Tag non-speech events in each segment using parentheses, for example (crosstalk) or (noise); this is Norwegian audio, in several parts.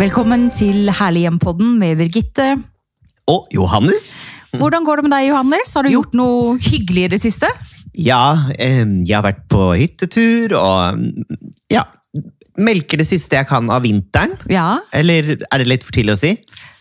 Velkommen til Herlig hjem-podden med Birgitte. Og Johannes. Hvordan går det med deg, Johannes? Har du Jo. gjort noe hyggelig i det siste? Ja, jeg har vært på hyttetur og mm, ja, melker det siste jeg kan av vinteren. Ja? Eller er det litt for tidlig å si?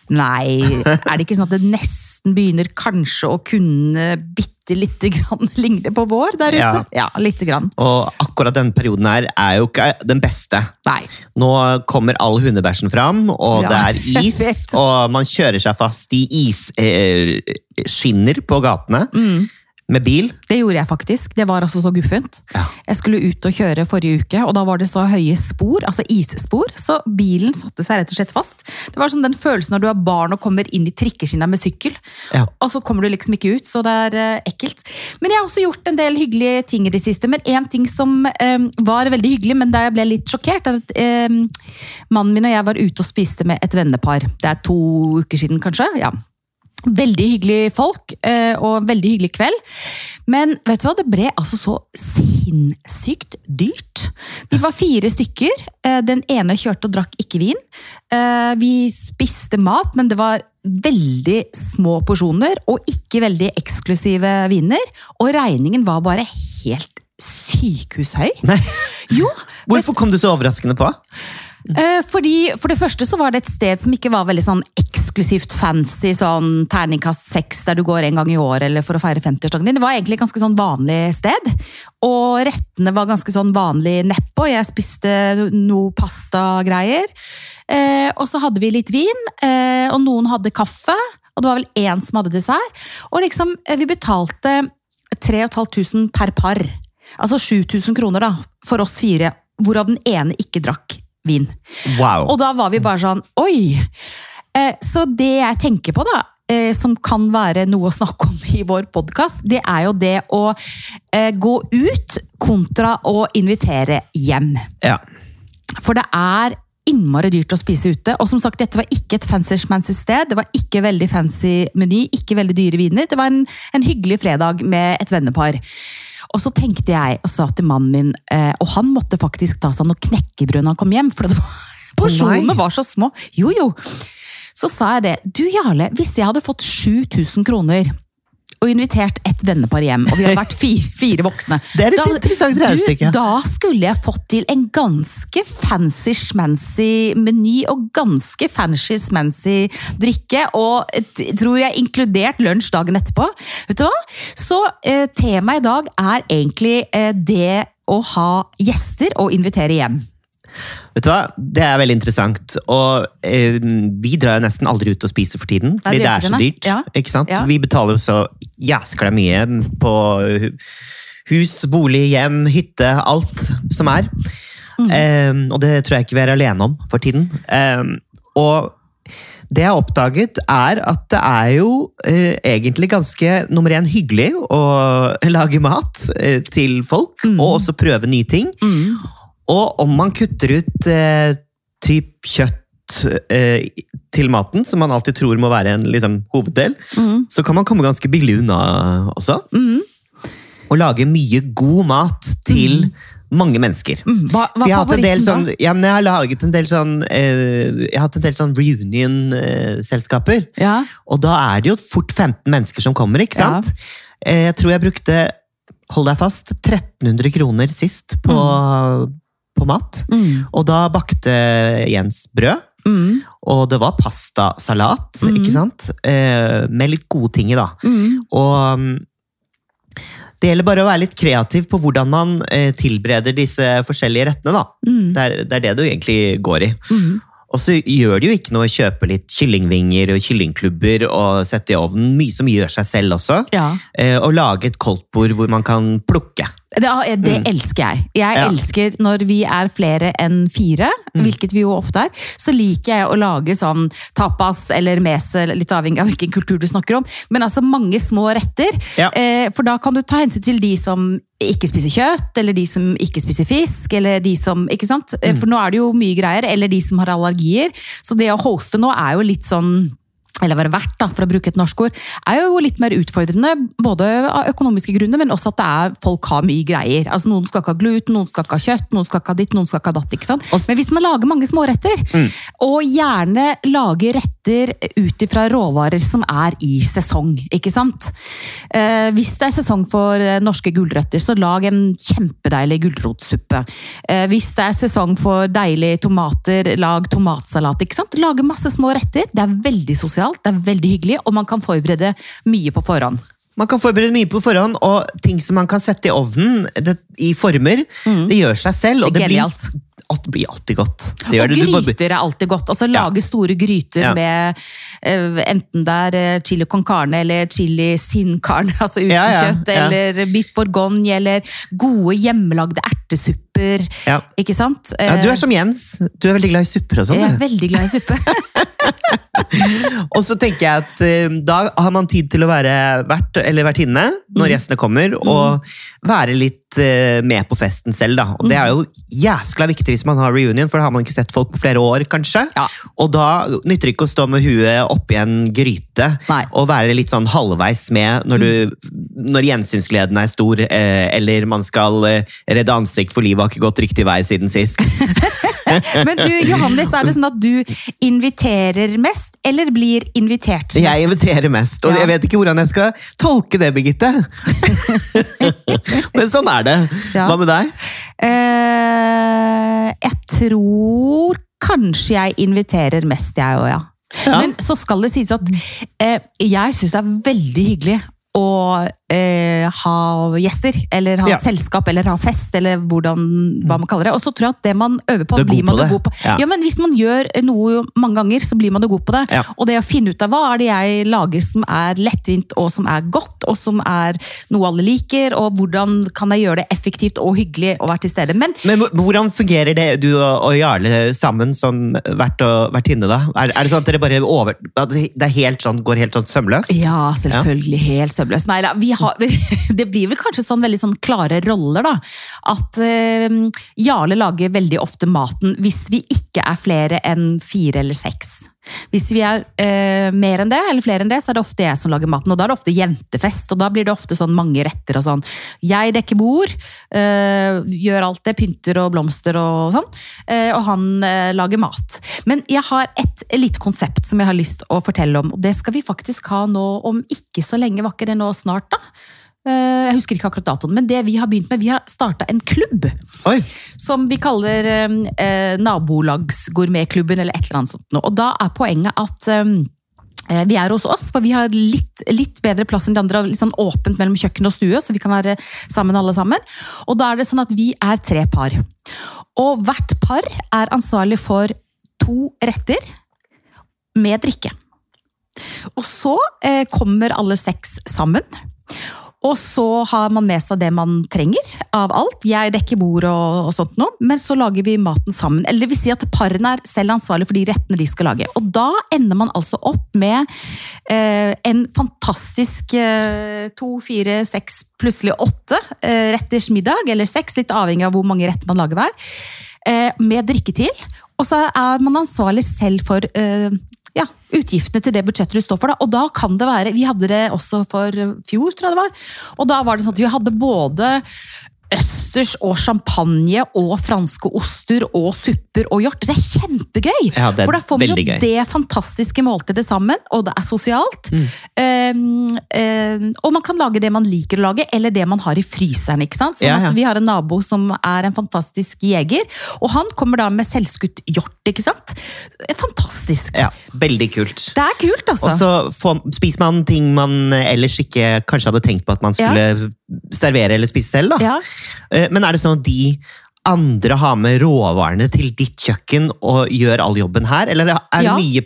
Nei, er det ikke sånn at det (laughs) nesten begynner kanskje å kunne bitte lite grann (laughs) ligne på vår der ute? Ja. Ja, lite grann. Og akkurat denne perioden her er jo ikke den beste. Nei. Nå kommer all hundebæsjen fram, og Ja, det er (laughs) is, og man kjører seg fast i isskinner på gatene Mm. Med bil. Det gjorde jeg faktisk. Det var altså så guffent. Ja. Jeg skulle ut og kjøre forrige uke, og da var det så høye spor, altså isspor, så bilen satte seg rett og slett fast. Det var sånn den følelsen når du har barn og kommer inn i trikkeskinna med sykkel, Ja. og så kommer du liksom ikke ut, så det er eh, ekkelt. Men jeg har også gjort en del hyggelige ting i det siste, men en ting som eh, var veldig hyggelig, men der jeg ble litt sjokkert, er at eh, mannen min og jeg var ute og spiste med et vennepar. Det er to uker siden kanskje, ja. Veldig hyggelig folk, eh, og veldig hyggelig kveld. Men vet du hva, det ble altså så sinnssykt dyrt. Vi var fire stykker. Eh, Den ene kjørte og drakk ikke vin. Eh, Vi spiste mat, men det var veldig små porsjoner, og ikke veldig eksklusive viner. Og regningen var bare helt sykehushøy. Nei, Jo, hvorfor kom du så overraskende på? Eh, Fordi, For det første så var det et sted som ikke var veldig sånn eksklusivt fancy, sånn terningkast seks der du går en gang i år eller for å feire 50-årsdagen din. Det var egentlig et ganske sånn vanlig sted. Og rettene var ganske sånn vanlig nedpå. jeg spiste noe pastagreier. Eh, og så hadde vi litt vin, eh, og noen hadde kaffe, og det var vel én som hadde dessert. Og liksom, eh, vi betalte 3500 per par. Altså 7000 kroner da, for oss fire, hvorav den ene ikke drakk vin. Wow. Og da var vi bare sånn Oi! Eh, så det jeg tenker på, da, eh, som kan være noe å snakke om i vår podkast, det er jo det å eh, gå ut kontra å invitere hjem. Ja. For det er innmari dyrt å spise ute. Og som sagt, dette var ikke et fancy-schmancy sted. Det var ikke veldig fancy meny, ikke veldig dyre viner. Det var en, en hyggelig fredag med et vennepar. Og så tenkte jeg og sa til mannen min, eh, og han måtte faktisk ta seg noe knekkebrød når han kom hjem, for (laughs) porsjonene var så små. Jo, jo. Så sa jeg det. Du Jarle, hvis jeg hadde fått 7000 kroner og invitert et vennepar hjem, og vi har vært fire, fire voksne (laughs) Det er et interessant regnestykke. Da skulle jeg fått til en ganske fancy-schmancy meny og ganske fancy-schmancy drikke, og tror jeg inkludert lunsj dagen etterpå. Vet du hva? Så eh, temaet i dag er egentlig eh, det å ha gjester og invitere hjem. Vet du hva? Det er veldig interessant. Og eh, vi drar jo nesten aldri ut og spiser for tiden, Nei, fordi det det er så dyrt. Ja. Ikke sant? Ja. Vi betaler jo så jæskla mye på hus, bolig, hjem, hytte, alt som er. Mm. Eh, og det tror jeg ikke vi er alene om for tiden. Eh, og det jeg har oppdaget, er at det er jo eh, egentlig ganske nummer én hyggelig å (laughs) lage mat eh, til folk, Mm. og også prøve nye ting. Og om man kutter ut eh, typ kjøtt eh, til maten, som man alltid tror må være en liksom, hoveddel, Mm. så kan man komme ganske billig unna også. Mm. Og lage mye god mat til mange mennesker. Mm. Hva, hva jeg har sånn, ja, men jeg har laget en del sånn eh, Jeg har hatt en del sånn reunion-selskaper. Ja. Og da er det jo fort 15 mennesker som kommer, ikke Ja. sant? Eh, Jeg tror jeg brukte, hold deg fast, 1300 kroner sist på, på mat. Mm. Og da bakte Jens brød. Mm. Og det var pastasalat, mm. ikke sant? Eh, med litt gode ting i, da. Mm. Og mm, det gjelder bare å være litt kreativ på hvordan man eh, tilbereder disse forskjellige rettene, da. Mm. Det er, det er det du egentlig går i. Mm. Og så gjør det jo ikke noe å kjøpe litt kyllingvinger og kyllingklubber og sette i ovnen. Mye som gjør seg selv også. Ja. Eh, og lage et koldtbord hvor man kan plukke. Det, det elsker jeg. Jeg Mm. Ja. elsker når vi er flere enn fire, Mm. hvilket vi jo ofte er. Så liker jeg å lage sånn tapas eller mese, litt avhengig av hvilken kultur du snakker om. Men altså mange små retter. Ja. Eh, for da kan du ta hensyn til de som ikke spiser kjøtt, eller de som ikke spiser fisk, eller de som Ikke sant? Eh, Mm. For nå er det jo mye greier. Eller de som har allergier. Så det å hoste nå er jo litt sånn eller være verdt, da, for å bruke et norsk ord, er jo litt mer utfordrende. Både av økonomiske grunner, men også at det er, folk har mye greier. Altså Noen skal ikke ha gluten, noen skal ikke ha kjøtt, noen skal ikke ha ditt, noen skal ikke ha datt. ikke sant? Men hvis man lager mange småretter, og gjerne lager retter ut ifra råvarer som er i sesong, ikke sant? Eh, hvis det er sesong for eh, norske gulrøtter, så lag en kjempedeilig gulrotsuppe. Eh, hvis det er sesong for deilige tomater, lag tomatsalat. ikke sant? Lage masse små retter. Det er veldig sosialt, det er veldig hyggelig, og man kan forberede mye på forhånd. Man kan forberede mye på forhånd, og ting som man kan sette i ovnen det, i former, det gjør seg selv. Og Det det blir, alt blir alltid godt. Det gjør og det. Gryter er alltid godt. Altså Lage store gryter Ja. med eh, enten det er eh, chili con carne eller chili sin carne, (laughs) altså uten Ja, ja, kjøtt, ja. eller biff bourgogne, eller gode hjemmelagde ertesupper. Ja. Ikke sant? Ja, du er som Jens. Du er veldig glad i supper og sånn. jeg er veldig glad i suppe. (laughs) Og så tenker jeg at eh, da har man tid til å være vert eller vertinne Mm. når gjestene kommer, og være litt eh, med på festen selv. da. Og Det er jo jæskla viktig hvis man har reunion, for da har man ikke sett folk på flere år, kanskje. Ja. Og da nytter det ikke å stå med huet oppi en gryte Nei. og være litt sånn halvveis med når, du, når gjensynsgleden er stor, eh, eller man skal redde ansikt for livet har ikke gått riktig vei siden sist. (laughs) (laughs) Men du, Johannes, er det sånn at du inviterer mest, eller blir invitert mest? Jeg inviterer mest, og Ja. jeg vet ikke hvordan jeg skal tolke det, Birgitte. (laughs) Men sånn er det. Ja. Hva med deg? Eh, jeg tror kanskje jeg inviterer mest, jeg òg, ja. Ja. Men så skal det sies at eh, jeg syns det er veldig hyggelig å eh, ha gjester, eller ha Ja. selskap, eller ha fest, eller hvordan, hva man kaller det. Og så tror jeg at det man øver på, blir man jo god på. Ja. Ja. men Hvis man gjør noe mange ganger, så blir man jo god på det. Ja. Og det å finne ut av hva er det jeg lager som er lettvint og som er godt, og som er noe alle liker, og hvordan kan jeg gjøre det effektivt og hyggelig å være til stede. Men Men hvordan fungerer det du og Jarle sammen som vert og vertinne, da? Er, er det sånn at dere bare over... Det helt sånn, går helt sånn sømløst? Ja, selvfølgelig. Helt sømløst. Nei da, (laughs) det blir vel kanskje sånn veldig sånn klare roller, da. At eh, Jarle lager veldig ofte maten hvis vi ikke er flere enn fire eller seks. Hvis vi er eh, mer enn det, eller flere enn det, så er det ofte jeg som lager maten. Og da er det ofte jentefest, og da blir det ofte sånn mange retter og sånn. Jeg dekker bord, eh, gjør alt det, pynter og blomster og sånn. eh, og han eh, lager mat. Men jeg har et litt konsept som jeg har lyst å fortelle om, og det skal vi faktisk ha nå om ikke så lenge. Var ikke det nå snart, da? Eh, Jeg husker ikke akkurat datoen, men det vi har begynt med, vi har starta en klubb Oi! som vi kaller eh, eh, nabolagsgourmetklubben eller et eller annet sånt. Og da er poenget at eh, vi er hos oss, for vi har litt, litt bedre plass enn de andre. Litt sånn åpent mellom kjøkken og stue, så vi kan være sammen alle sammen. Og da er det sånn at vi er tre par. Og hvert par er ansvarlig for to retter med drikke. Og så eh, kommer alle seks sammen. Og så har man med seg det man trenger av alt. Jeg dekker bord og, og sånt noe, men så lager vi maten sammen. Eller det vil si at parene er selv ansvarlig for de rettene de skal lage. Og da ender man altså opp med eh, en fantastisk eh, to, fire, seks, plutselig åtte eh, retters middag, eller seks, litt avhengig av hvor mange retter man lager hver, eh, med drikke til. Og så er man ansvarlig selv for eh, ja, utgiftene til det budsjettet du står for. Da. Og da kan det være Vi hadde det også for fjor, tror jeg det var. Og da var det sånn at vi hadde både østers og champagne og franske oster og supper og hjort. Det er kjempegøy! Ja, det er for da får vi jo det fantastiske måltidet sammen, og det er sosialt. Um, um, og man kan lage det man liker å lage, eller det man har i fryseren. ikke sant? Sånn Ja, ja. at Vi har en nabo som er en fantastisk jeger, og han kommer da med selvskutt hjort. ikke sant? Fantastisk! Ja, veldig kult. Det er kult, altså. Og så får- spiser man ting man ellers ikke kanskje hadde tenkt på at man skulle servere eller spise selv. da. ja. Eh, Men er det sånn at de andre har med råvarene til ditt kjøkken og gjør all jobben her, eller er det Ja. mye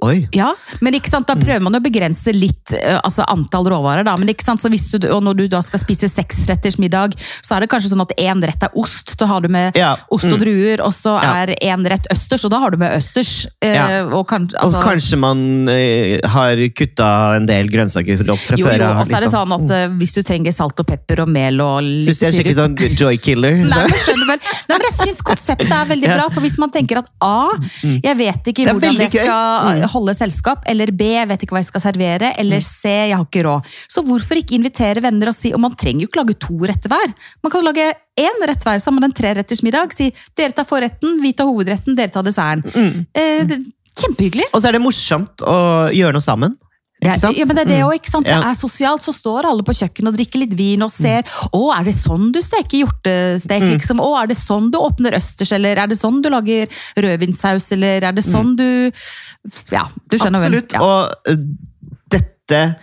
Oi! Ja, men ikke sant, da prøver man å begrense litt eh, altså antall råvarer. Da. Men ikke sant, så hvis du, og når du da skal spise seksretters middag, så er det kanskje sånn at én rett er ost. Da har du med Ja, ost og mm. druer, og så Ja. er én rett østers, og da har du med østers. eh, Ja. Og, kan, Og altså, kanskje man eh, har kutta en del grønnsaker opp fra jo, før jo, av, og så er det liksom. sånn at eh, hvis du trenger salt og pepper og mel og litt Syns jeg er skikkelig sånn joy killer. (laughs) Nei, men skjønner vel. Nei, men jeg syns konseptet er veldig (laughs) bra, for hvis man tenker at A, jeg vet ikke hvordan jeg skal Mm. Holde selskap. Eller B. Vet ikke hva jeg skal servere. Eller C. Jeg har ikke råd. Så hvorfor ikke invitere venner og si Og man trenger jo ikke lage to retter hver. Man kan lage én rett hver sammen med en treretters middag. Si dere tar forretten, vi tar hovedretten, dere tar desserten. Eh, kjempehyggelig. Og så er det morsomt å gjøre noe sammen. Ja, Ikke sant? ja, men det er det Mm. også, ikke sant? Ja. Det er sosialt, så står alle på kjøkkenet og drikker litt vin og ser Å, er det sånn du steker hjortestek, Mm. liksom? Å, er det sånn du åpner østers, eller er det sånn du lager rødvinssaus, eller er det sånn du Ja, du skjønner vel. Mm. Absolutt. Ja. Og eh, dette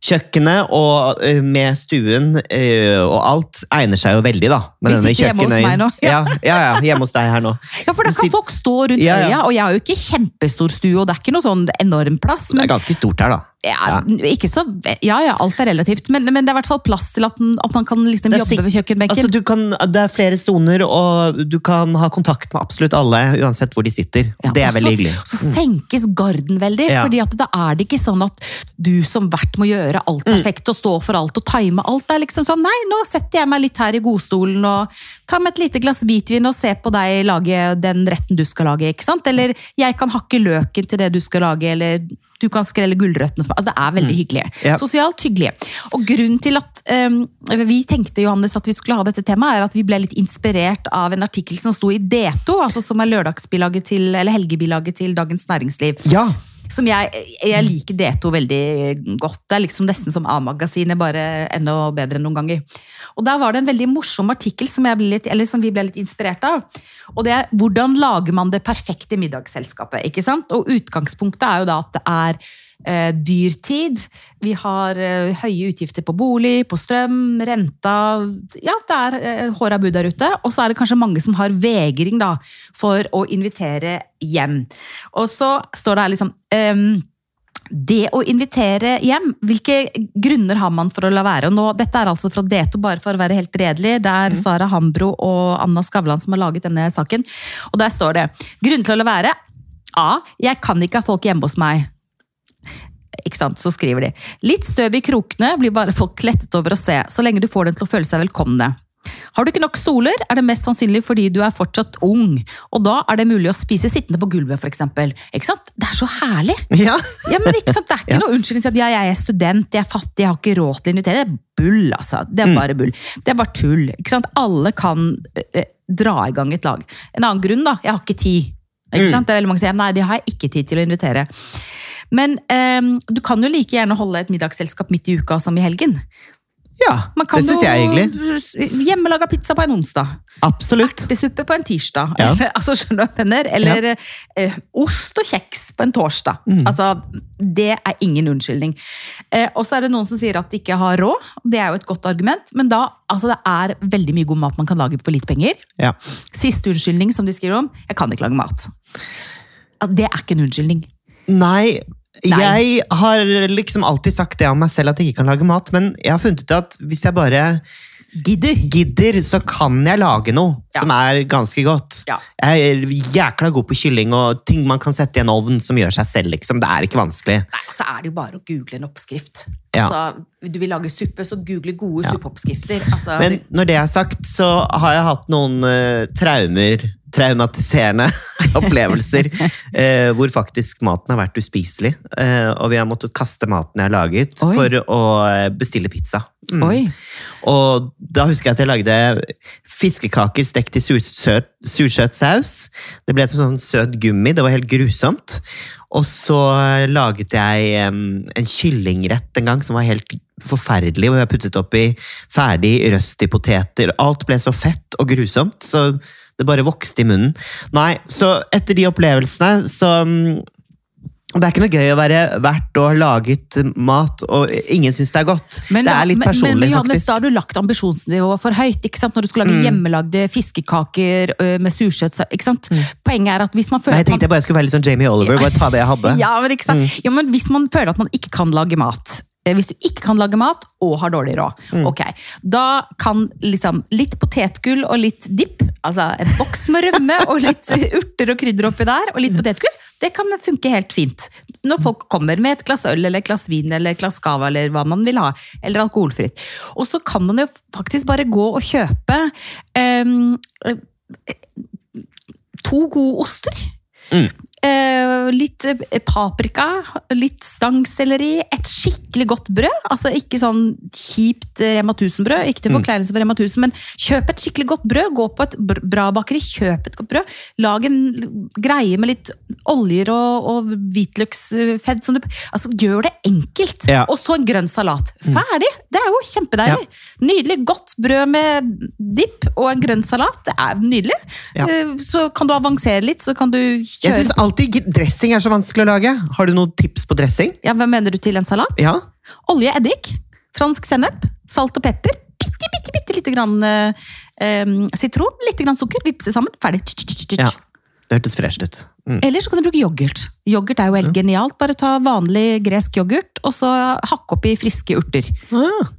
kjøkkenet og eh, med stuen eh, og alt egner seg jo veldig, da. Med Vi sitter hjemme hos meg nå. Ja, ja, ja, hjemme hos deg her nå. ja, for da kan folk stå rundt Ja, ja. øya, og jeg har jo ikke kjempestor stue, og det er ikke noe sånn enorm plass. Det er ganske stort her, da. Ja, ikke så, ja, ja, alt er relativt, men, men det er i hvert fall plass til at, at man kan liksom jobbe ved kjøkkenbenken. Altså, du kan, det er flere soner, og du kan ha kontakt med absolutt alle, uansett hvor de sitter. Ja, det er veldig hyggelig. Så senkes garden veldig, Ja. fordi da er det ikke sånn at du som vert må gjøre alt Mm. perfekt og stå for alt og time alt. Det er liksom sånn, nei, nå setter jeg meg litt her i godstolen og tar med et lite glass hvitvin og ser på deg lage den retten du skal lage, ikke sant? Eller jeg kan hakke løken til det du skal lage, eller du kan skrelle gulrøttene for meg. Altså, det er veldig hyggelig. Mm. Ja. Sosialt hyggelig. Og grunnen til at um, vi tenkte, Johannes, at vi skulle ha dette temaet, er at vi ble litt inspirert av en artikkel som sto i D2, altså som er lørdagsbilaget til, eller helgebilaget til Dagens Næringsliv. Ja, Som jeg, jeg liker D2 veldig godt. Det er liksom nesten som A-magasinet, bare enda bedre enn noen ganger. Og der var det en veldig morsom artikkel som, litt, som vi ble litt inspirert av. Og det er hvordan lager man det perfekte middagsselskapet. ikke sant? Og utgangspunktet er jo da at det er eh, dyrtid. Vi har eh, høye utgifter på bolig, på strøm, renta Ja, det er eh, håra bud der ute. Og så er det kanskje mange som har vegring da, for å invitere hjem. Og så står det her liksom eh, det å invitere hjem, hvilke grunner har man for å la være? Og nå, dette er altså fra D2, bare for å være helt redelig. Det er Sara Hambro og Anna Skavlan som har laget denne saken. Og der står det grunn til å la være. A. Jeg kan ikke ha folk hjemme hos meg. Ikke sant, Så skriver de. Litt støv i krokene blir bare folk lettet over å se, så lenge du får dem til å føle seg velkomne. Har du ikke nok stoler, er det mest sannsynlig fordi du er fortsatt ung. Og da er det mulig å spise sittende på gulvet, f.eks. Ikke sant? Det er så herlig! ja. Ja, men ikke sant? Det er ikke (laughs) Ja. noe unnskyldning til at ja, jeg er student, jeg er fattig, jeg har ikke råd til å invitere. Det er bull, altså. Det Mm. er bare bull. Det er bare tull. Ikke sant? Alle kan eh, dra i gang et lag. En annen grunn, da. Jeg har ikke tid. Ikke Mm. sant? Det er veldig mange som sier nei, de har jeg ikke tid til å invitere. Men um, du kan jo like gjerne holde et middagsselskap midt i uka som i helgen. ja det syns jeg er hyggelig. hjemmelaga pizza på en onsdag. Absolutt. Ertesuppe på en tirsdag. Ja. (laughs) Altså, skjønner du hva jeg mener? Eller eh, ost og kjeks på en torsdag. Mm. Altså, det er ingen unnskyldning. Eh, og så er det noen som sier at de ikke har råd. Det er jo et godt argument, men da, altså, det er veldig mye god mat man kan lage for litt penger. Ja. Siste unnskyldning, som de skriver om, jeg kan ikke lage mat. Det er ikke en unnskyldning. Nei, Nei. jeg har liksom alltid sagt det om meg selv at jeg ikke kan lage mat, men jeg har funnet ut at hvis jeg bare Gidder. gidder, så kan jeg lage noe Ja. som er ganske godt. Ja. Jeg er jækla god på kylling og ting man kan sette i en ovn som gjør seg selv. Liksom. Det er ikke vanskelig. Nei, og så er det jo bare å google en oppskrift. Ja. Altså, Du vil lage suppe, så google gode Ja. suppeoppskrifter. Altså, Men når det er sagt, så har jeg hatt noen uh, traumer, traumatiserende (laughs) opplevelser, uh, hvor faktisk maten har vært uspiselig. Uh, og vi har måttet kaste maten jeg har laget, Oi. for å bestille pizza. Mm. Og da husker jeg at jeg lagde fiskekaker stekt i sursøt, sursøt saus. Det ble som sånn søt gummi, det var helt grusomt. Og så laget jeg en kyllingrett en gang som var helt forferdelig, hvor jeg puttet oppi ferdig røstipoteter. Alt ble så fett og grusomt, så det bare vokste i munnen. Nei, så etter de opplevelsene, så det er ikke noe gøy å være vert og laget mat, og ingen syns det er godt. Men, det er litt personlig, men, men Johannes, faktisk. da har du lagt ambisjonsnivået for høyt. ikke sant? Når du skulle lage Mm. hjemmelagde fiskekaker med surkjøtt. ikke sant? Poenget er at hvis man Nei, føler jeg tenkte jeg bare skulle være litt sånn Jamie Oliver. Bare ta det jeg hadde. (laughs) Ja, men ikke sant? Mm. Ja, men hvis man føler at man ikke kan lage mat hvis du ikke kan lage mat og har dårlig råd, Mm. ok, da kan liksom litt potetgull og litt dipp, altså en boks med rømme og litt urter og krydder oppi der, og litt potetgull, det kan funke helt fint. Når folk kommer med et glass øl eller et glass vin eller et glass cava eller hva man vil ha, eller alkoholfritt. Og så kan man jo faktisk bare gå og kjøpe eh, to gode oster. Mm. Eh, litt eh, paprika, litt stangselleri, et skikkelig godt brød. Altså ikke sånn kjipt Rema 1000-brød, ikke til forkleinelse for Rema 1000, men kjøp et skikkelig godt brød. Gå på et bra bakeri, kjøp et godt brød. Lag en greie med litt oljer og, og hvitløksfedd. Som du, altså, gjør det enkelt! Ja. Og så en grønn salat. Ferdig! Det er jo kjempedeilig. Nydelig. Godt brød med dipp og en grønn salat. Det er nydelig. Ja. Eh, Så kan du avansere litt, så kan du kjøre alltid dressing er så vanskelig å lage. Har du noen tips på dressing? Ja, Hva mener du til en salat? Ja? Olje, eddik, fransk sennep, salt og pepper. Bitte, bitte, bitte lite grann eh, sitron, litt grann sukker. Vippse sammen. Ferdig. Ja. Det hørtes fresht ut. Mm. Eller så kan du bruke yoghurt. Yoghurt er jo helt genialt. Bare ta vanlig gresk yoghurt, og så hakke opp i friske urter. Ah,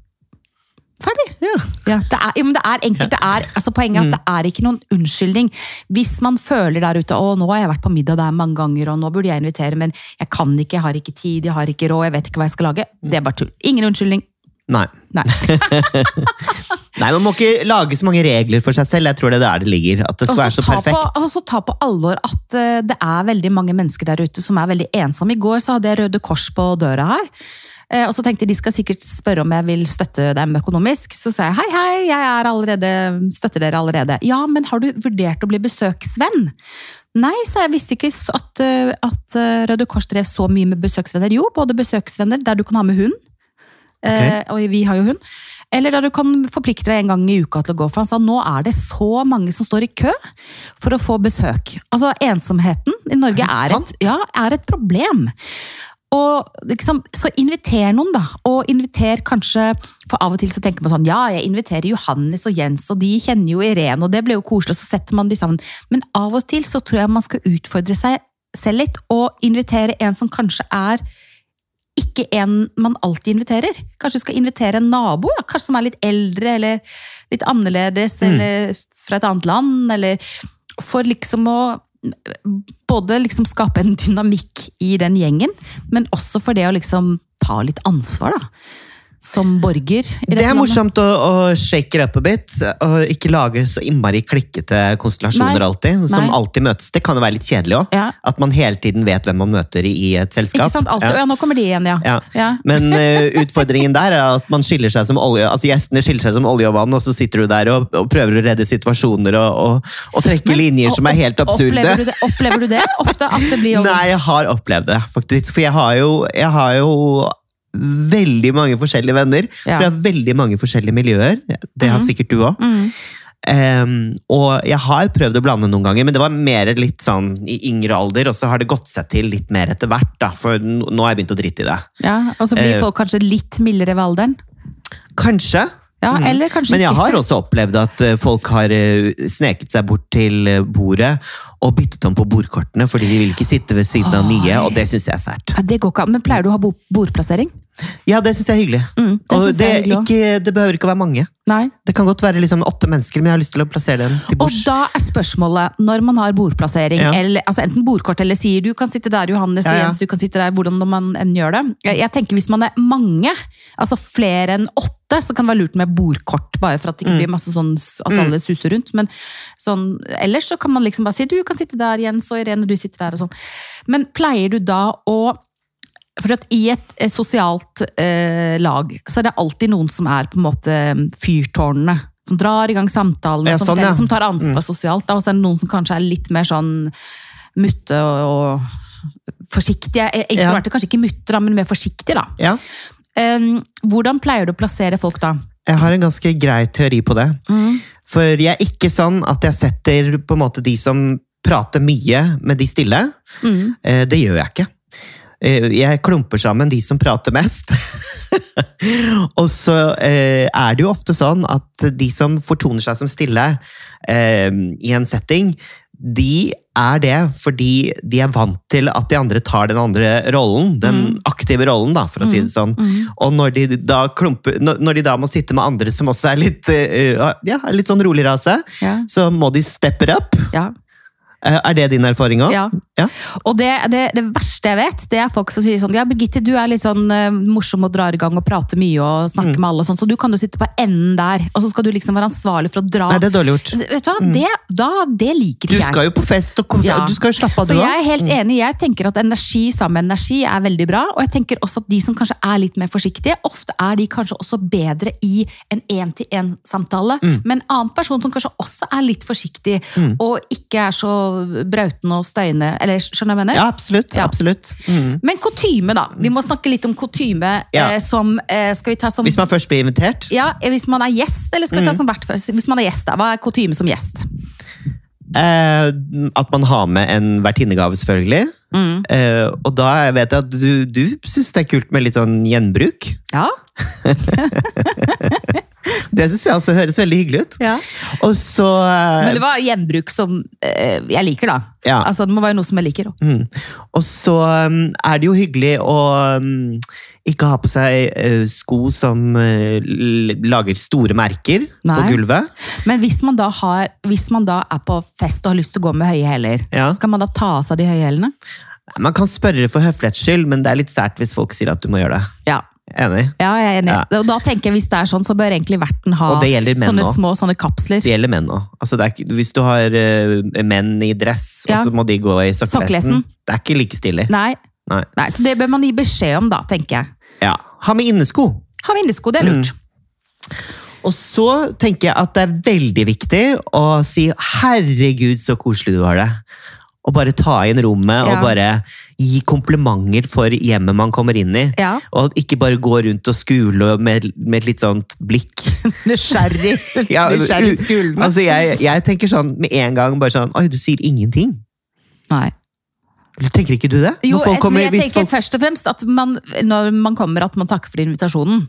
Ferdig. ja. Ja, det er, jo, men det er enkelt. Det er, altså poenget er at det er ikke noen unnskyldning. Hvis man føler der ute å nå har jeg vært på middag der mange ganger, og nå burde jeg invitere, men jeg kan ikke, jeg har ikke tid, jeg har ikke råd, jeg vet ikke hva jeg skal lage. Det er bare tull. Ingen unnskyldning. Nei. Nei. (laughs) Nei, Man må ikke lage så mange regler for seg selv. Jeg tror det er der det ligger. At det skal også være så perfekt. Og så ta på alvor at eh, det er veldig mange mennesker der ute som er veldig ensomme. I går så hadde jeg Røde Kors på døra her. Eh, Og så tenkte jeg de skal sikkert spørre om jeg vil støtte dem økonomisk. Så sa jeg hei, hei, jeg er allerede, støtter dere allerede. Ja, men har du vurdert å bli besøksvenn? Nei, så jeg visste ikke at, eh, at eh, Røde Kors drev så mye med besøksvenner. Jo, både besøksvenner der du kan ha med hund, okay. og vi har jo hund. Eller der du kan forplikte deg en gang i uka til å gå. For han sa nå er det så mange som står i kø for å få besøk. Altså Ensomheten i Norge Er er, et, ja, er et problem. Og liksom, Så inviter noen, da. Og inviter kanskje For av og til så tenker man sånn Ja, jeg inviterer Johannes og Jens, og de kjenner jo Irene, og det ble jo koselig, og så setter man de sammen. Men av og til så tror jeg man skal utfordre seg selv litt, og invitere en som kanskje er ikke en man alltid inviterer. Kanskje du skal invitere en nabo, da, kanskje som er litt eldre eller litt annerledes, eller fra et annet land, eller for liksom å både liksom skape en dynamikk i den gjengen, men også for det å liksom ta litt ansvar, da. Som borger Det er morsomt å, å shake it up a bit, og ikke lage så innmari klikkete konstellasjoner Nei. alltid. Som Nei. alltid møtes. Det kan jo være litt kjedelig òg. Ja. At man hele tiden vet hvem man møter i et selskap. Ikke sant? Alltid. Ja. Ja. nå kommer de igjen, ja. Ja. Men uh, utfordringen der er at man skiller seg som olje, altså gjestene skiller seg som olje og vann, og så sitter du der og, og prøver å redde situasjoner og, og, og trekke linjer som er helt absurde. Opplever du, det, opplever du det ofte? At det blir (laughs) Nei, jeg har opplevd det, faktisk. For jeg har jo, jeg har jo veldig mange forskjellige venner Ja. fra veldig mange forskjellige miljøer. Det har Mhm. sikkert du òg. Mm. og jeg har prøvd å blande noen ganger, men det var mer litt sånn i yngre alder, og så har det gått seg til litt mer etter hvert, da, for nå har jeg begynt å drite i det. Ja, Og så blir Eh. folk kanskje litt mildere ved alderen? Kanskje. Ja, mm. eller kanskje Men jeg ikke. har også opplevd at eh, folk har eh, sneket seg bort til bordet og byttet om på bordkortene, fordi de vil ikke sitte ved siden av nye, og det syns jeg er sært. Ja, det går ikke an. Men pleier du å ha bordplassering? Ja, det syns jeg er hyggelig. Mm, det Og det, hyggelig ikke, det behøver ikke å være mange. Nei. Det kan godt være liksom åtte mennesker, men jeg har lyst til å plassere dem til Og da er spørsmålet, når man har bordplassering, Ja. eller, altså enten bordkort eller sier du kan sitte der, Johannes Ja, ja. Jens, du kan sitte der, hvordan man enn gjør det. Jeg, jeg tenker hvis man er mange, altså flere enn åtte, så kan det være lurt med bordkort, bare for at det ikke Mm. blir masse sånn at alle suser rundt. Men sånn, ellers så kan man liksom bare si du kan sitte der, Jens og Irene, du sitter der og sånn. Men pleier du da å for at I et et sosialt eh, lag så er det alltid noen som er på en måte fyrtårnene. Som drar i gang samtalene, Ja, som, sånn, ja. som tar ansvar sosialt. Da. Og så er det noen som kanskje er litt mer sånn mutte og, og forsiktige. Eh, Introverte, kanskje ikke mutter, men mer forsiktige. da. Ja, Um, hvordan pleier du å plassere folk da? jeg har en ganske grei teori på det. For jeg er ikke sånn at jeg setter på en måte de som prater mye, med de stille. Mm. Eh, Det gjør jeg ikke. Eh, Jeg klumper sammen de som prater mest. (laughs) og så eh, er det jo ofte sånn at de som fortoner seg som stille eh, i en setting, de er det fordi de er vant til at de andre tar den andre rollen. Den aktive rollen, da, for å si det sånn. Og når de, da klumper, når de da må sitte med andre som også er litt, ja, litt sånn rolig rase, Ja. så må de steppe up. Ja. Er det din erfaring òg? Ja. Ja. Og det, det, det verste jeg vet, det er folk som sier sånn Ja, Birgitte, du er litt sånn uh, morsom og drar i gang og prater mye og snakker Mm. med alle, og sånn, så du kan jo sitte på enden der, og så skal du liksom være ansvarlig for å dra Nei, det er dårlig gjort. Vet du hva, det, da, det liker Du ikke jeg. skal jo på fest og kose Ja. Du skal jo slappe av, Så jeg er helt enig. Jeg tenker at energi sammen med energi er veldig bra. Og jeg tenker også at de som kanskje er litt mer forsiktige, ofte er de kanskje også bedre i en én-til-én-samtale Mm. med en annen person som kanskje også er litt forsiktig, og ikke er så brautende og støyende. Eller skjønner du hva jeg mener? Ja, absolutt. Ja. absolutt. Mm. Men kutyme, da. Vi må snakke litt om kutyme Ja. eh, som eh, Skal vi ta som Hvis man først blir invitert. ja, Hvis man er gjest, eller skal vi Mm. ta som vert først? Hvis man er gjest, da. Hva er kutyme som gjest? Eh, at man har med en vertinnegave, selvfølgelig. Mm. Eh, og da vet jeg at du, du syns det er kult med litt sånn gjenbruk. Ja. (laughs) (laughs) Det syns jeg også høres veldig hyggelig ut. ja. Og så eh, Men det var gjenbruk som eh, jeg liker, da. Ja. Altså, Det må være noe som jeg liker. Mm. Og så um, er det jo hyggelig å um, ikke ha på seg uh, sko som lager store merker Nei. på gulvet. Men hvis man, da har, hvis man da er på fest og har lyst til å gå med høye hæler, Ja. skal man da ta av seg de høye hælene? Man kan spørre for høflighets skyld, men det er litt sært hvis folk sier at du må gjøre det. Ja. Enig? ja, jeg er enig. Ja. Og da tenker jeg Hvis det er sånn, så bør egentlig verten ha sånne også. små sånne kapsler. Det gjelder menn òg. Altså, hvis du har uh, menn i dress, Ja. og så må de gå i Sokkelesten. Det er ikke like stilig. Nei. Nei. Nei, Så det bør man gi beskjed om, da, tenker jeg. Ja. Ha med innesko. Ha med innesko, det er lurt. Og så tenker jeg at det er veldig viktig å si 'herregud, så koselig du har det'. Og bare ta inn rommet Ja. og bare gi komplimenter for hjemmet man kommer inn i. Ja. Og ikke bare gå rundt og skule med, med et litt sånt blikk. (laughs) Nysgjerrig. (laughs) Ja, Nysgjerrig skulende. Altså, jeg, jeg tenker sånn med en gang bare sånn Oi, du sier ingenting. Nei. Tenker ikke du det? Jo, kommer- jeg tenker folk- først og fremst at man, når man kommer, at man takker for invitasjonen.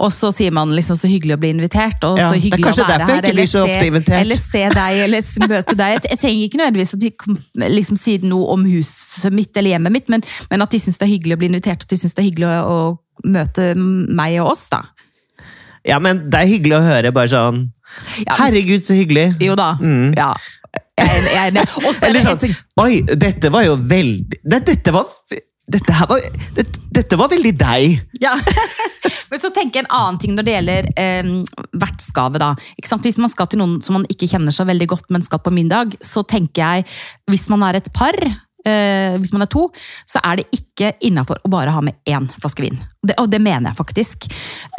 Og så sier man liksom så hyggelig å bli invitert, og Ja, så hyggelig å være her. ofte invitert. eller se deg, eller møte deg. Jeg, jeg trenger ikke nødvendigvis at de liksom sier noe om huset mitt eller hjemmet mitt, men, men at de syns det er hyggelig å bli invitert, at de syns det er hyggelig å, å møte meg og oss, da. Ja, men det er hyggelig å høre bare sånn Ja, hvis- Herregud, så hyggelig. Jo da. Mm. Ja. Jeg jeg, jeg enig. Og så er Eller sånn Oi, dette var jo veldig Dette var dette, her var, dette, dette var veldig deg. Ja. (laughs) Men så tenker jeg en annen ting når det gjelder eh, vertsgave. da. Hvis man skal til noen som man ikke kjenner så veldig godt, men skal på middag, så tenker jeg hvis man er et par, eh, hvis man er to, så er det ikke innafor å bare ha med én flaske vin. Det, og det mener jeg faktisk.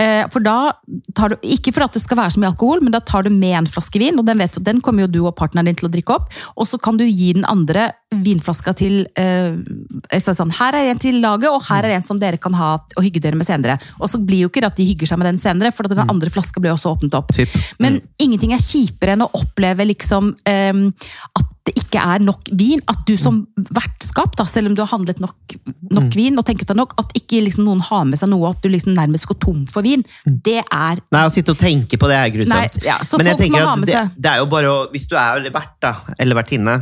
Eh, for da tar du, Ikke for at det skal være så mye alkohol, men da tar du med en flaske vin, og den, vet den kommer jo du og partneren din til å drikke opp. Og så kan du gi den andre vinflaska til eh, altså sånn, Her er en til laget, og her er en som dere kan ha og hygge dere med senere. Og så blir jo ikke det at de hygger seg med den senere, for den andre flaska blir også åpnet opp. Typ. Men ingenting er kjipere enn å oppleve liksom ehm, at det ikke er nok vin. At du som vertskap, da, selv om du har handlet nok, nok vin, og tenker deg nok, at ikke liksom noen har med seg noe, at du liksom nærmest går tom for vin, det er Nei, å sitte og tenke på det er grusomt. Nei, ja, Men jeg tenker at det, det er jo bare å Hvis du er vert, da, eller vertinne,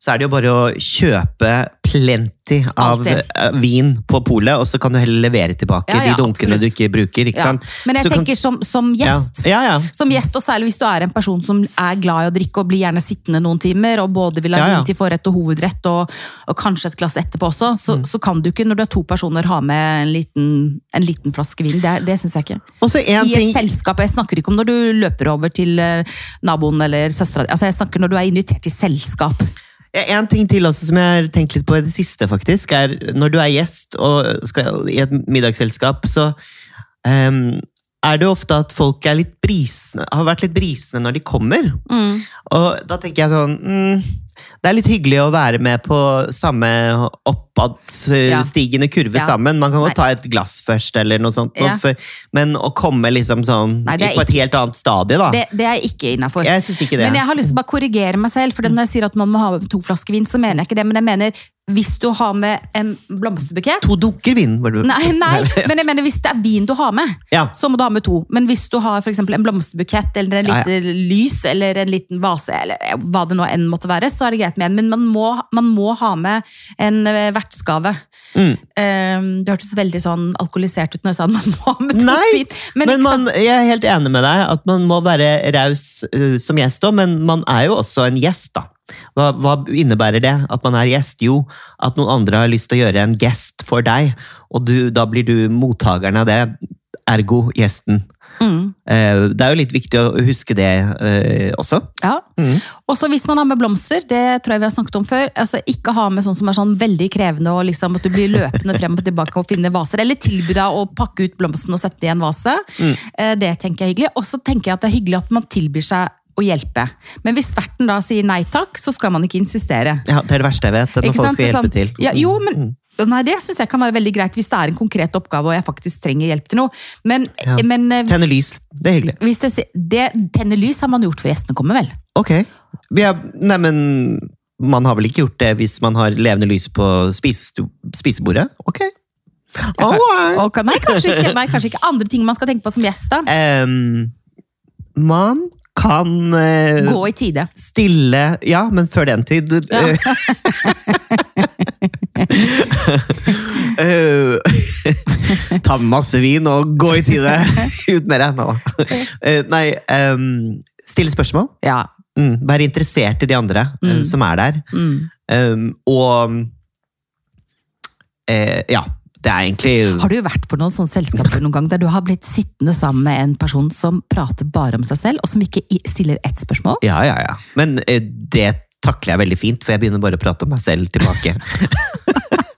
så er det jo bare å kjøpe plenty av Alltid. eh, vin på polet, og så kan du heller levere tilbake Ja, ja, de dunkene absolutt. du ikke bruker. ikke ja. Men jeg Så kan- tenker som, som gjest. Ja, ja. ja. Som gjest, og særlig hvis du er en person som er glad i å drikke og blir gjerne sittende noen timer, og både vil ha vin til forrett og hovedrett, og, og kanskje et glass etterpå også, så, Mm. så kan du ikke, når du er to personer, ha med en liten, en liten flaske vin. Det, det syns jeg ikke. Og så en I ting et selskap. Jeg snakker ikke om når du løper over til eh, naboen eller søstera di. Altså, jeg snakker når du er invitert til selskap. En ting til også som jeg har tenkt litt på i det siste, faktisk, er når du er gjest og skal i et middagsselskap, så ehm, er det ofte at folk brisende, har vært litt brisende når de kommer. Og da tenker jeg sånn mm, Det er litt hyggelig å være med på samme oppadstigende kurve Ja. sammen. Man kan godt ta et glass først, eller noe sånt, Ja. for, men å komme liksom sånn Nei, på et helt annet stadie, da. Det, det er ikke innafor. Men jeg har lyst til å bare korrigere meg selv, for når jeg sier at man må ha to flasker vin, så mener jeg ikke det. Men jeg mener hvis du har med en blomsterbukett To dunker vin, Nei, nei, (laughs) men jeg mener hvis det er vin du har med, Ja. så må du ha med to. Men hvis du har for en blomsterbukett eller en Ja, ja. lys eller en liten vase, eller hva det nå enn måtte være, så er det greit med en. Men man må, man må ha med en eh, vertsgave. Mm. Um, det hørtes veldig sånn alkoholisert ut når jeg sa at man må ha med to Nei, vin. Men, Men man, jeg er helt enig med deg at man må være raus uh, som gjest òg, men man er jo også en gjest, da. Hva, hva innebærer det at man er gjest? Jo, at noen andre har lyst til å gjøre en gest for deg, og du, da blir du mottakeren av det, ergo gjesten. Mm. Eh, Det er jo litt viktig å huske det eh, også. Ja. Mm. Også hvis man har med blomster, det tror jeg vi har snakket om før, altså ikke ha med sånn som er sånn veldig krevende, og liksom at du blir løpende frem og tilbake og finner vaser, eller tilby deg å pakke ut blomsten og sette i en vase. Mm. Eh, Det tenker jeg er hyggelig. Og så tenker jeg at det er hyggelig at man tilbyr seg å hjelpe. Men hvis verten da sier nei takk, så skal man ikke insistere. Ja, det er det verste jeg vet, når folk skal hjelpe til. Ja, jo, men Mm. Nei, Det syns jeg kan være veldig greit hvis det er en konkret oppgave og jeg faktisk trenger hjelp til noe. Men, Ja. men eh, Tenne lys, det er hyggelig. hvis det, det, tenne lys har man gjort før gjestene kommer, vel? Ok. Ja, Neimen nei, men man har vel ikke gjort det hvis man har levende lys på spis, spisebordet? Ok. All right. Og, nei, kanskje ikke, nei, kanskje ikke. Andre ting man skal tenke på som gjest. da. (laughs) Um, man kan eh, Gå i tide. stille Ja, men før den tid Ja. eh, (laughs) Ta masse vin og gå i tide! Ut med det! Nå. Eh, nei, um, stille spørsmål. Ja. Mm, være interessert i de andre eh, Mm. som er der. Mm. Um, og eh, Ja, det er egentlig Har du vært på noen sånne selskaper noen gang der du har blitt sittende sammen med en person som prater bare om seg selv, og som ikke stiller ett spørsmål? Ja, ja, ja. Men eh, det takler jeg veldig fint, for jeg begynner bare å prate om meg selv tilbake. (laughs)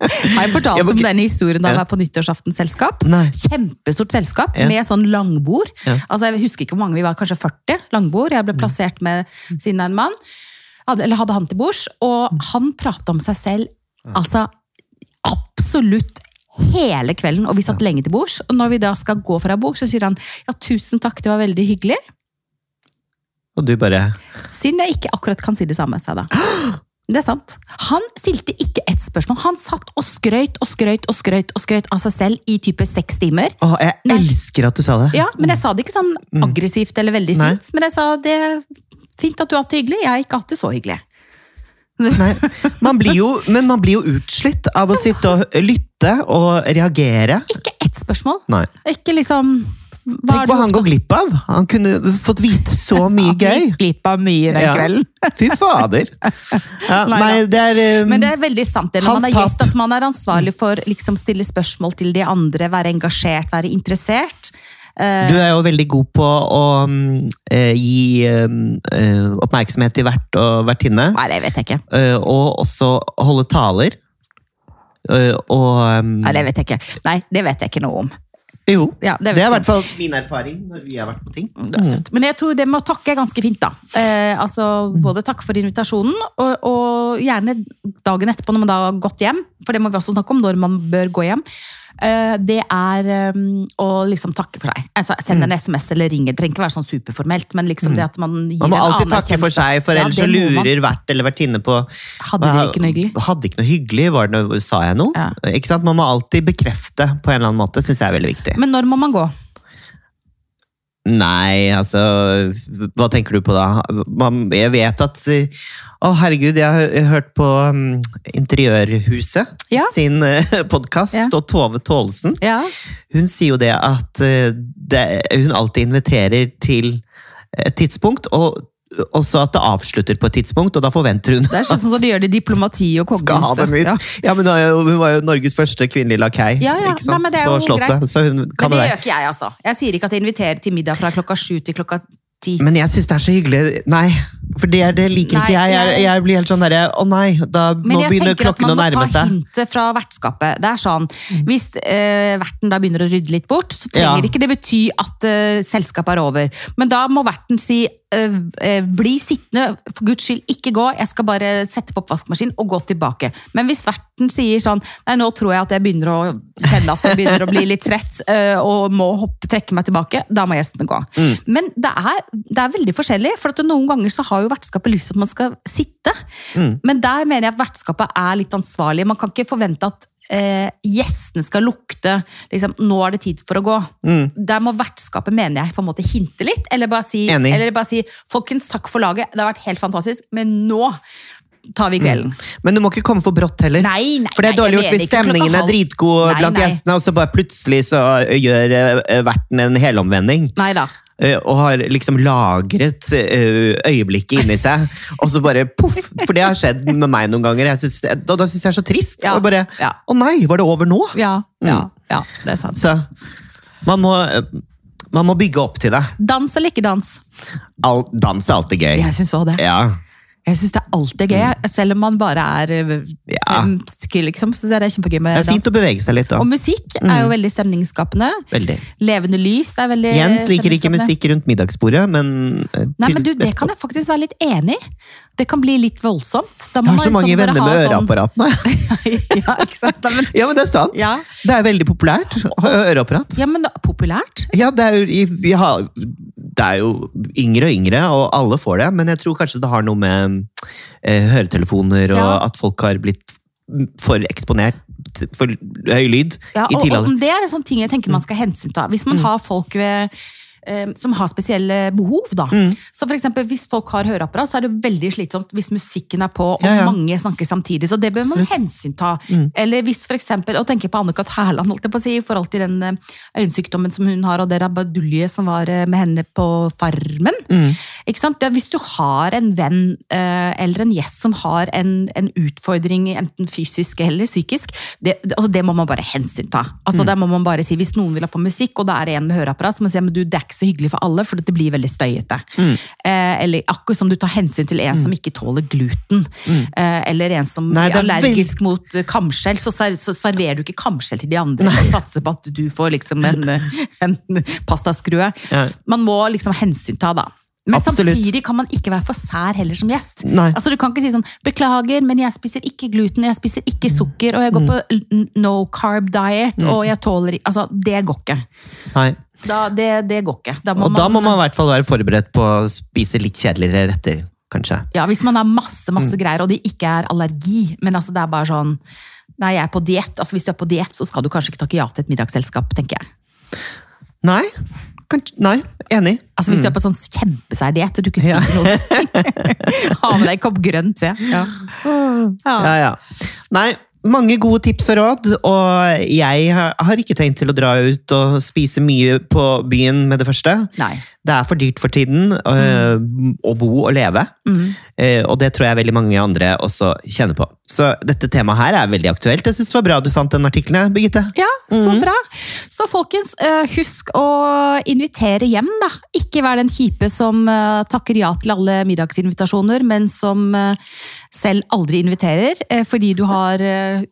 Har jeg fortalt Jeg må om denne den historien da jeg var på nyttårsaftensselskap? Nei. Kjempestort selskap Ja. med sånn langbord. Ja. Altså, jeg husker ikke hvor mange vi var, kanskje 40 langbord. Jeg ble plassert med siden av en mann. Hadde, eller hadde han til bords. Og han pratet om seg selv altså absolutt hele kvelden. Og vi satt lenge til bords. Og når vi da skal gå fra bord, så sier han ja, tusen takk, det var veldig hyggelig. Og du bare Synd jeg ikke akkurat kan si det samme, sa jeg da. Det er sant. Han stilte ikke ett spørsmål. Han satt og skrøyt og skrøyt og skrøyt og skrøyt av seg selv i type seks timer. Åh, jeg Nei. elsker at du sa det! Ja, men jeg sa det ikke sånn Mm. aggressivt eller veldig sint. Men jeg sa det fint at du har hatt det hyggelig. Jeg har ikke hatt det så hyggelig. Nei, man blir jo, men man blir jo utslitt av å sitte og lytte og reagere. Ikke ett spørsmål. Nei. Ikke liksom hva Tenk hva han går glipp av! Han kunne fått vite så mye Han gøy! gikk glipp av mye den Ja. kvelden. Fy fader! Ja, Nei nei, det er um, Men det er veldig sant det når man er gjest, at man er ansvarlig for liksom stille spørsmål til de andre, være engasjert, være interessert. Eh, Du er jo veldig god på å um, eh, gi um, eh, oppmerksomhet til vert og vertinne. Nei, det vet jeg ikke. og også holde taler. Og um, Nei, det vet jeg ikke. Nei, det vet jeg ikke noe om. Jo. Ja, Det det, er i hvert fall min erfaring når vi har vært på ting. Er. Men jeg tror det med å takke er ganske fint, da. Eh, altså, både takk for invitasjonen, og, og gjerne dagen etterpå når man da har gått hjem, for det må vi også snakke om, når man bør gå hjem. Eh, det er eh, å liksom takke for deg. Altså, Send en SMS eller ring. Det trenger ikke være sånn superformelt, men liksom det at man gir Man må alltid takke for seg, for Ja, ellers det så lurer vert eller vertinne på Hadde dere ikke noe hyggelig? Hadde ikke noe hyggelig, var det sa jeg noe? Ja. Ikke sant? Man må alltid bekrefte på en eller annen måte, syns jeg er veldig viktig. Men når må man gå? Nei, altså Hva tenker du på da? Man, jeg vet at Å, herregud, jeg har hørt på um, Interiørhuset Ja. sin uh, podkast, Ja. og Tove Tålesen. Ja. Hun sier jo det at eh, det, hun alltid inviterer til et tidspunkt, og også at det avslutter på et tidspunkt, og da forventer hun Det er sånn som de gjør det i diplomati og skal ha dem ut. kongehuset. Ja, Ja. men hun var jo Norges første kvinnelige lakei Ja, ja. Nei, men det er på jo Slottet. greit. Så hun kan Men det det. gjør ikke jeg, altså. Jeg sier ikke at jeg inviterer til middag fra klokka sju til klokka ti. Men jeg syns det er så hyggelig Nei, for det, det liker Nei, ikke jeg. jeg. jeg- blir helt sånn derre Å nei, da, begynner klokken å nærme seg. Men jeg tenker at man må ta hintet fra vertskapet. Det er sånn, Hvis øh, verten da begynner å rydde litt bort, så trenger Ja. ikke det bety at øh, selskapet er over. Men da må verten si bli sittende, for guds skyld, ikke gå, jeg skal bare sette på oppvaskmaskinen og gå tilbake. Men hvis verten sier sånn nei, nå tror jeg at jeg begynner å kjenne at jeg begynner å bli litt trett eh, og må hoppe, trekke meg tilbake, da må gjestene gå. Mm. Men det er, det er veldig forskjellig, for at noen ganger så har jo vertskapet lyst til at man skal sitte. Mm. Men der mener jeg at vertskapet er litt ansvarlig. Man kan ikke forvente at eh, gjestene skal lukte liksom, 'nå er det tid for å gå'. Mm. Der må vertskapet mener jeg, på en måte hinte litt, eller bare si, eller bare si 'folkens, takk for laget, det har vært helt fantastisk, men nå tar vi kvelden'. Men du må ikke komme for brått heller. Nei, nei, For det er dårlig gjort hvis stemningen er dritgod Nei, blant gjestene, og så bare plutselig så gjør eh, verten en helomvending. Nei da. Eh, og har liksom lagret eh, øyeblikket inni seg, (laughs) og så bare poff! For det har skjedd med meg noen ganger. Synes, og da syns jeg er så trist. Ja, Og bare ja. Å nei, var det over nå? Ja, ja, Mm. ja, det er sant. Så man må, man må bygge opp til det. Dans eller ikke dans? All, dans er alltid gøy. Jeg syns òg det. Ja. Jeg synes det er alltid gøy, selv om man bare er eh, Ja. skill, liksom. Så er det kjempegøy Det er fint dans. å bevege seg litt, da. Og musikk er jo veldig stemningsskapende. Veldig. Levende lys det er veldig Jens liker ikke musikk rundt middagsbordet, men eh, Nei, men du, Det kan jeg faktisk være litt enig i. Det kan bli litt voldsomt. Jeg har så mange liksom venner med sånn- øreapparatene. (laughs) ja, ikke sant? Nei, men, Ja, men det er sant. ja. Det er veldig populært å ha øreapparat. ja, men populært? Ja, det er, jo, vi har, det er jo yngre og yngre, og alle får det, men jeg tror kanskje det har noe med eh, høretelefoner og Ja. at folk har blitt for eksponert for høy lyd Ja, i og, tidlig og det er en sånn ting jeg tenker man skal hensynta. Hvis man har folk ved, som har spesielle behov, da. Mm. Så for eksempel, Hvis folk har høreapparat, så er det veldig slitsomt hvis musikken er på og Ja, ja. mange snakker samtidig. Så det bør man hensynta. Mm. Eller hvis for eksempel, og tenker på Anne-Kat. Hærland holdt jeg på å si, i forhold til den eh, øyensykdommen som hun har, og det rabadulje som var eh, med henne på Farmen. Mm. Ikke sant? Er hvis du har en venn eh, eller en gjest som har en, en utfordring, enten fysisk eller psykisk, det, altså det må man bare hensynta. Altså, Der må man bare si, Hvis noen vil ha på musikk, og det er en med høreapparat, så må man si men du, det er ikke så hyggelig for alle, for det blir veldig støyete. Mm. Eh, eller akkurat som du tar hensyn til en som ikke tåler gluten, eh, eller en som Nei, er er allergisk mot eh, kamskjell, så, ser- så serverer du ikke kamskjell til de andre og satser på at du får liksom en, (laughs) en pastaskrue. Ja. Man må liksom hensynta, da. Men Absolutt. samtidig kan man ikke være for sær heller som gjest. Nei. Altså Du kan ikke si sånn 'beklager, men jeg spiser ikke gluten, jeg spiser ikke Mm. sukker', og jeg går på no carb diet, og jeg tåler ikke Altså, det går ikke. Nei. Da, det, det går ikke. Da må Og da må man i hvert fall være forberedt på å spise litt kjedeligere retter, kanskje. Ja, Hvis man har masse Mm. masse greier, og det ikke er allergi, men altså det er bare sånn Nei, jeg er på diett. Altså, hvis du er på diett, så skal du kanskje ikke takke ja til et middagsselskap, tenker jeg. Nei, kanskje, nei, enig. Altså Hvis du er på sånn kjempesær diett og du ikke spiser Ja. noe (laughs) Ha med deg en kopp grønt, se. Ja. Ja, ja. Nei, mange gode tips og råd, og jeg har ikke tenkt til å dra ut og spise mye på byen med det første. Nei. Det er for dyrt for tiden øh, å bo og leve, Mm. eh, og det tror jeg veldig mange andre også kjenner på. Så dette temaet her er veldig aktuelt. Jeg synes det var bra du fant den artikkelen, Birgitte. Ja, så Mhm. bra. Så folkens, eh, husk å invitere hjem, da. Ikke vær den kjipe som eh, takker ja til alle middagsinvitasjoner, men som eh, selv aldri inviterer, fordi du har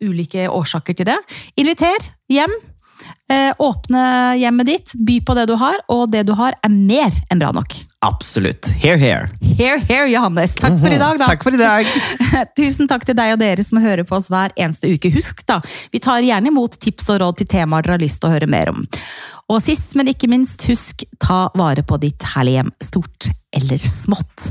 ulike årsaker til det. Inviter hjem. Eh, Åpne hjemmet ditt, by på det du har, og det du har er mer enn bra nok. Absolutt. Here, here. Here, here, Johannes. Takk for i dag, da. Takk for i dag. (laughs) Tusen takk til deg og dere som hører på oss hver eneste uke. Husk da, vi tar gjerne imot tips og råd til temaer dere har lyst til å høre mer om. Og sist, men ikke minst, husk ta vare på ditt herlige hjem, stort eller smått.